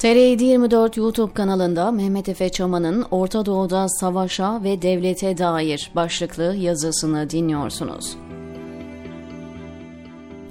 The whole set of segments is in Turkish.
TR 24 YouTube kanalında Mehmet Efe Çaman'ın Orta Doğu'da savaşa ve devlete dair başlıklı yazısını dinliyorsunuz.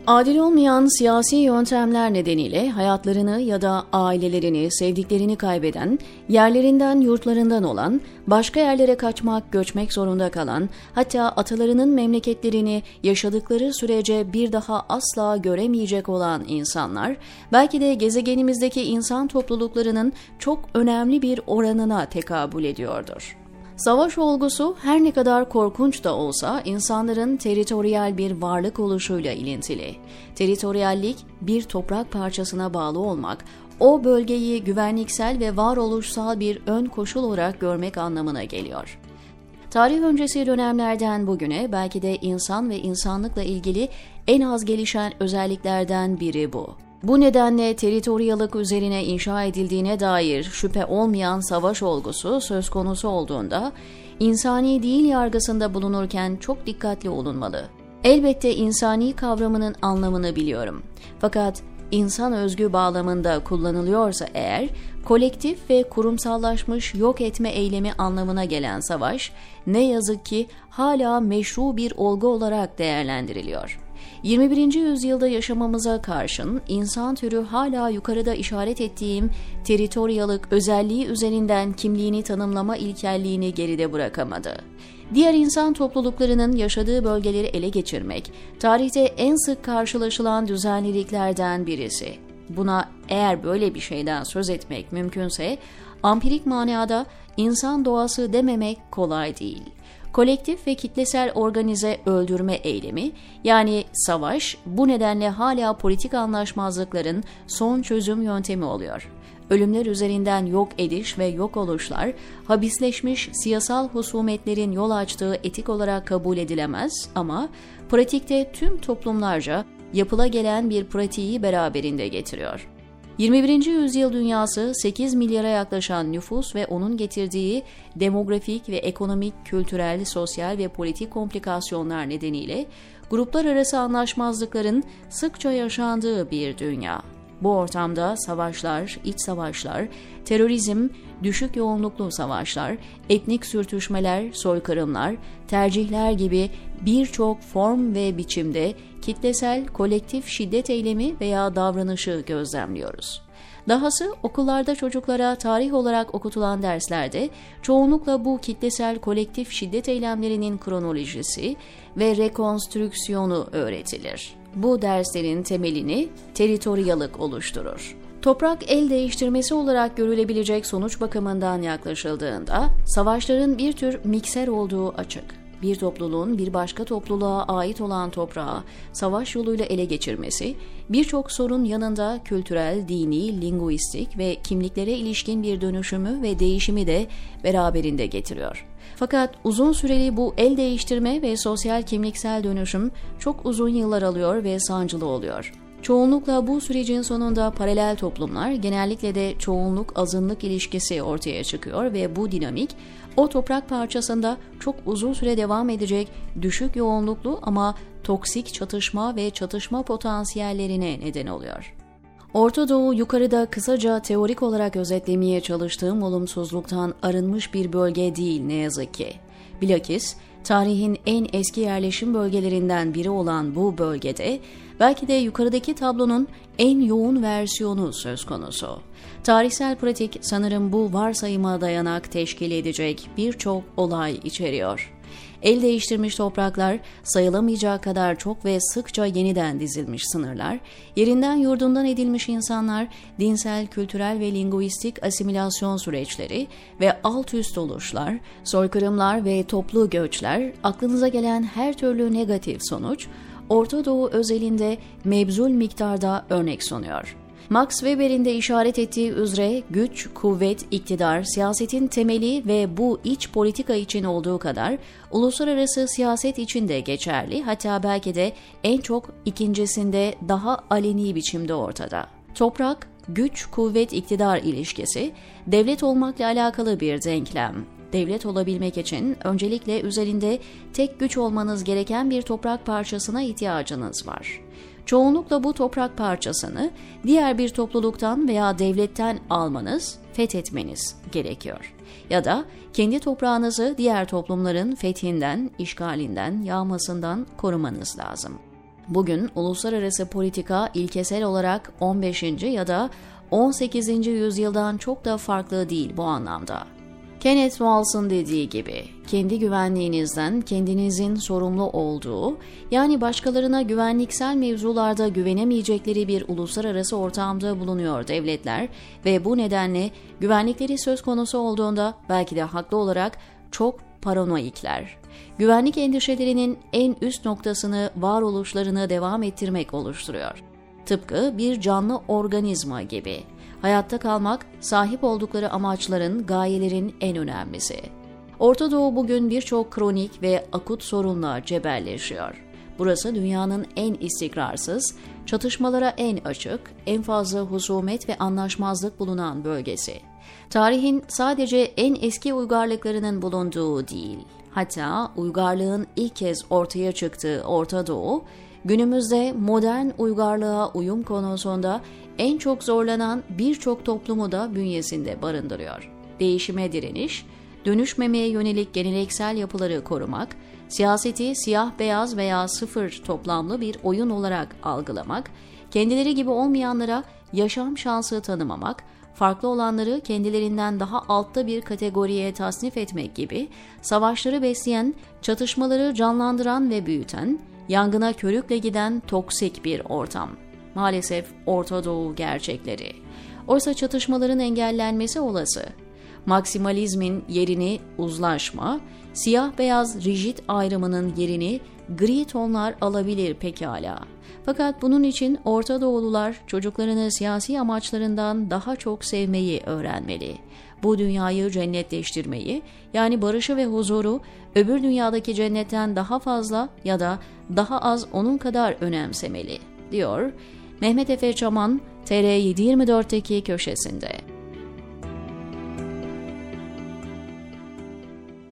Adil olmayan siyasi yöntemler nedeniyle hayatlarını ya da ailelerini, sevdiklerini kaybeden, yerlerinden, yurtlarından olan, başka yerlere kaçmak, göçmek zorunda kalan, hatta atalarının memleketlerini yaşadıkları sürece bir daha asla göremeyecek olan insanlar, belki de gezegenimizdeki insan topluluklarının çok önemli bir oranına tekabül ediyordur. Savaş olgusu her ne kadar korkunç da olsa insanların teritoriyel bir varlık oluşuyla ilintili. Teritoriyellik bir toprak parçasına bağlı olmak, o bölgeyi güvenliksel ve varoluşsal bir ön koşul olarak görmek anlamına geliyor. Tarih öncesi dönemlerden bugüne belki de insan ve insanlıkla ilgili en az gelişen özelliklerden biri bu. Bu nedenle teritoriyalık üzerine inşa edildiğine dair şüphe olmayan savaş olgusu söz konusu olduğunda insani değil yargısında bulunurken çok dikkatli olunmalı. Elbette insani kavramının anlamını biliyorum. Fakat insan özgü bağlamında kullanılıyorsa eğer, kolektif ve kurumsallaşmış yok etme eylemi anlamına gelen savaş, ne yazık ki hala meşru bir olgu olarak değerlendiriliyor. 21. yüzyılda yaşamamıza karşın insan türü hala yukarıda işaret ettiğim teritoryalık özelliği üzerinden kimliğini tanımlama ilkelliğini geride bırakamadı. Diğer insan topluluklarının yaşadığı bölgeleri ele geçirmek, tarihte en sık karşılaşılan düzenliliklerden birisi. Buna eğer böyle bir şeyden söz etmek mümkünse, ampirik manada insan doğası dememek kolay değil kolektif ve kitlesel organize öldürme eylemi yani savaş bu nedenle hala politik anlaşmazlıkların son çözüm yöntemi oluyor. Ölümler üzerinden yok ediş ve yok oluşlar, habisleşmiş siyasal husumetlerin yol açtığı etik olarak kabul edilemez ama pratikte tüm toplumlarca yapıla gelen bir pratiği beraberinde getiriyor. 21. yüzyıl dünyası 8 milyara yaklaşan nüfus ve onun getirdiği demografik ve ekonomik, kültürel, sosyal ve politik komplikasyonlar nedeniyle gruplar arası anlaşmazlıkların sıkça yaşandığı bir dünya. Bu ortamda savaşlar, iç savaşlar, terörizm, düşük yoğunluklu savaşlar, etnik sürtüşmeler, soykırımlar, tercihler gibi birçok form ve biçimde kitlesel kolektif şiddet eylemi veya davranışı gözlemliyoruz. Dahası okullarda çocuklara tarih olarak okutulan derslerde çoğunlukla bu kitlesel kolektif şiddet eylemlerinin kronolojisi ve rekonstrüksiyonu öğretilir. Bu derslerin temelini teritoriyalık oluşturur. Toprak el değiştirmesi olarak görülebilecek sonuç bakımından yaklaşıldığında savaşların bir tür mikser olduğu açık bir topluluğun bir başka topluluğa ait olan toprağı savaş yoluyla ele geçirmesi, birçok sorun yanında kültürel, dini, linguistik ve kimliklere ilişkin bir dönüşümü ve değişimi de beraberinde getiriyor. Fakat uzun süreli bu el değiştirme ve sosyal kimliksel dönüşüm çok uzun yıllar alıyor ve sancılı oluyor. Çoğunlukla bu sürecin sonunda paralel toplumlar, genellikle de çoğunluk azınlık ilişkisi ortaya çıkıyor ve bu dinamik o toprak parçasında çok uzun süre devam edecek düşük yoğunluklu ama toksik çatışma ve çatışma potansiyellerine neden oluyor. Orta Doğu yukarıda kısaca teorik olarak özetlemeye çalıştığım olumsuzluktan arınmış bir bölge değil ne yazık ki. Bilakis tarihin en eski yerleşim bölgelerinden biri olan bu bölgede belki de yukarıdaki tablonun en yoğun versiyonu söz konusu. Tarihsel pratik sanırım bu varsayıma dayanak teşkil edecek birçok olay içeriyor. El değiştirmiş topraklar, sayılamayacağı kadar çok ve sıkça yeniden dizilmiş sınırlar, yerinden yurdundan edilmiş insanlar, dinsel, kültürel ve linguistik asimilasyon süreçleri ve alt üst oluşlar, soykırımlar ve toplu göçler, aklınıza gelen her türlü negatif sonuç, Orta Doğu özelinde mebzul miktarda örnek sunuyor. Max Weber'in de işaret ettiği üzere güç, kuvvet, iktidar, siyasetin temeli ve bu iç politika için olduğu kadar uluslararası siyaset için de geçerli hatta belki de en çok ikincisinde daha aleni biçimde ortada. Toprak, güç, kuvvet, iktidar ilişkisi devlet olmakla alakalı bir denklem. Devlet olabilmek için öncelikle üzerinde tek güç olmanız gereken bir toprak parçasına ihtiyacınız var. Çoğunlukla bu toprak parçasını diğer bir topluluktan veya devletten almanız, fethetmeniz gerekiyor. Ya da kendi toprağınızı diğer toplumların fethinden, işgalinden, yağmasından korumanız lazım. Bugün uluslararası politika ilkesel olarak 15. ya da 18. yüzyıldan çok da farklı değil bu anlamda. Kenneth Wals'ın dediği gibi, kendi güvenliğinizden kendinizin sorumlu olduğu, yani başkalarına güvenliksel mevzularda güvenemeyecekleri bir uluslararası ortamda bulunuyor devletler ve bu nedenle güvenlikleri söz konusu olduğunda belki de haklı olarak çok paranoikler. Güvenlik endişelerinin en üst noktasını varoluşlarını devam ettirmek oluşturuyor. Tıpkı bir canlı organizma gibi. Hayatta kalmak, sahip oldukları amaçların, gayelerin en önemlisi. Orta Doğu bugün birçok kronik ve akut sorunla cebelleşiyor. Burası dünyanın en istikrarsız, çatışmalara en açık, en fazla husumet ve anlaşmazlık bulunan bölgesi. Tarihin sadece en eski uygarlıklarının bulunduğu değil, hatta uygarlığın ilk kez ortaya çıktığı Orta Doğu, günümüzde modern uygarlığa uyum konusunda en çok zorlanan birçok toplumu da bünyesinde barındırıyor. Değişime direniş, dönüşmemeye yönelik geleneksel yapıları korumak, siyaseti siyah beyaz veya sıfır toplamlı bir oyun olarak algılamak, kendileri gibi olmayanlara yaşam şansı tanımamak, farklı olanları kendilerinden daha altta bir kategoriye tasnif etmek gibi savaşları besleyen, çatışmaları canlandıran ve büyüten, yangına körükle giden toksik bir ortam. Maalesef Orta Doğu gerçekleri. Oysa çatışmaların engellenmesi olası. Maksimalizmin yerini uzlaşma, siyah beyaz rigid ayrımının yerini gri tonlar alabilir pekala. Fakat bunun için Orta Doğulular çocuklarını siyasi amaçlarından daha çok sevmeyi öğrenmeli. Bu dünyayı cennetleştirmeyi, yani barışı ve huzuru öbür dünyadaki cennetten daha fazla ya da daha az onun kadar önemsemeli, diyor Mehmet Efe Çaman TR724'teki köşesinde.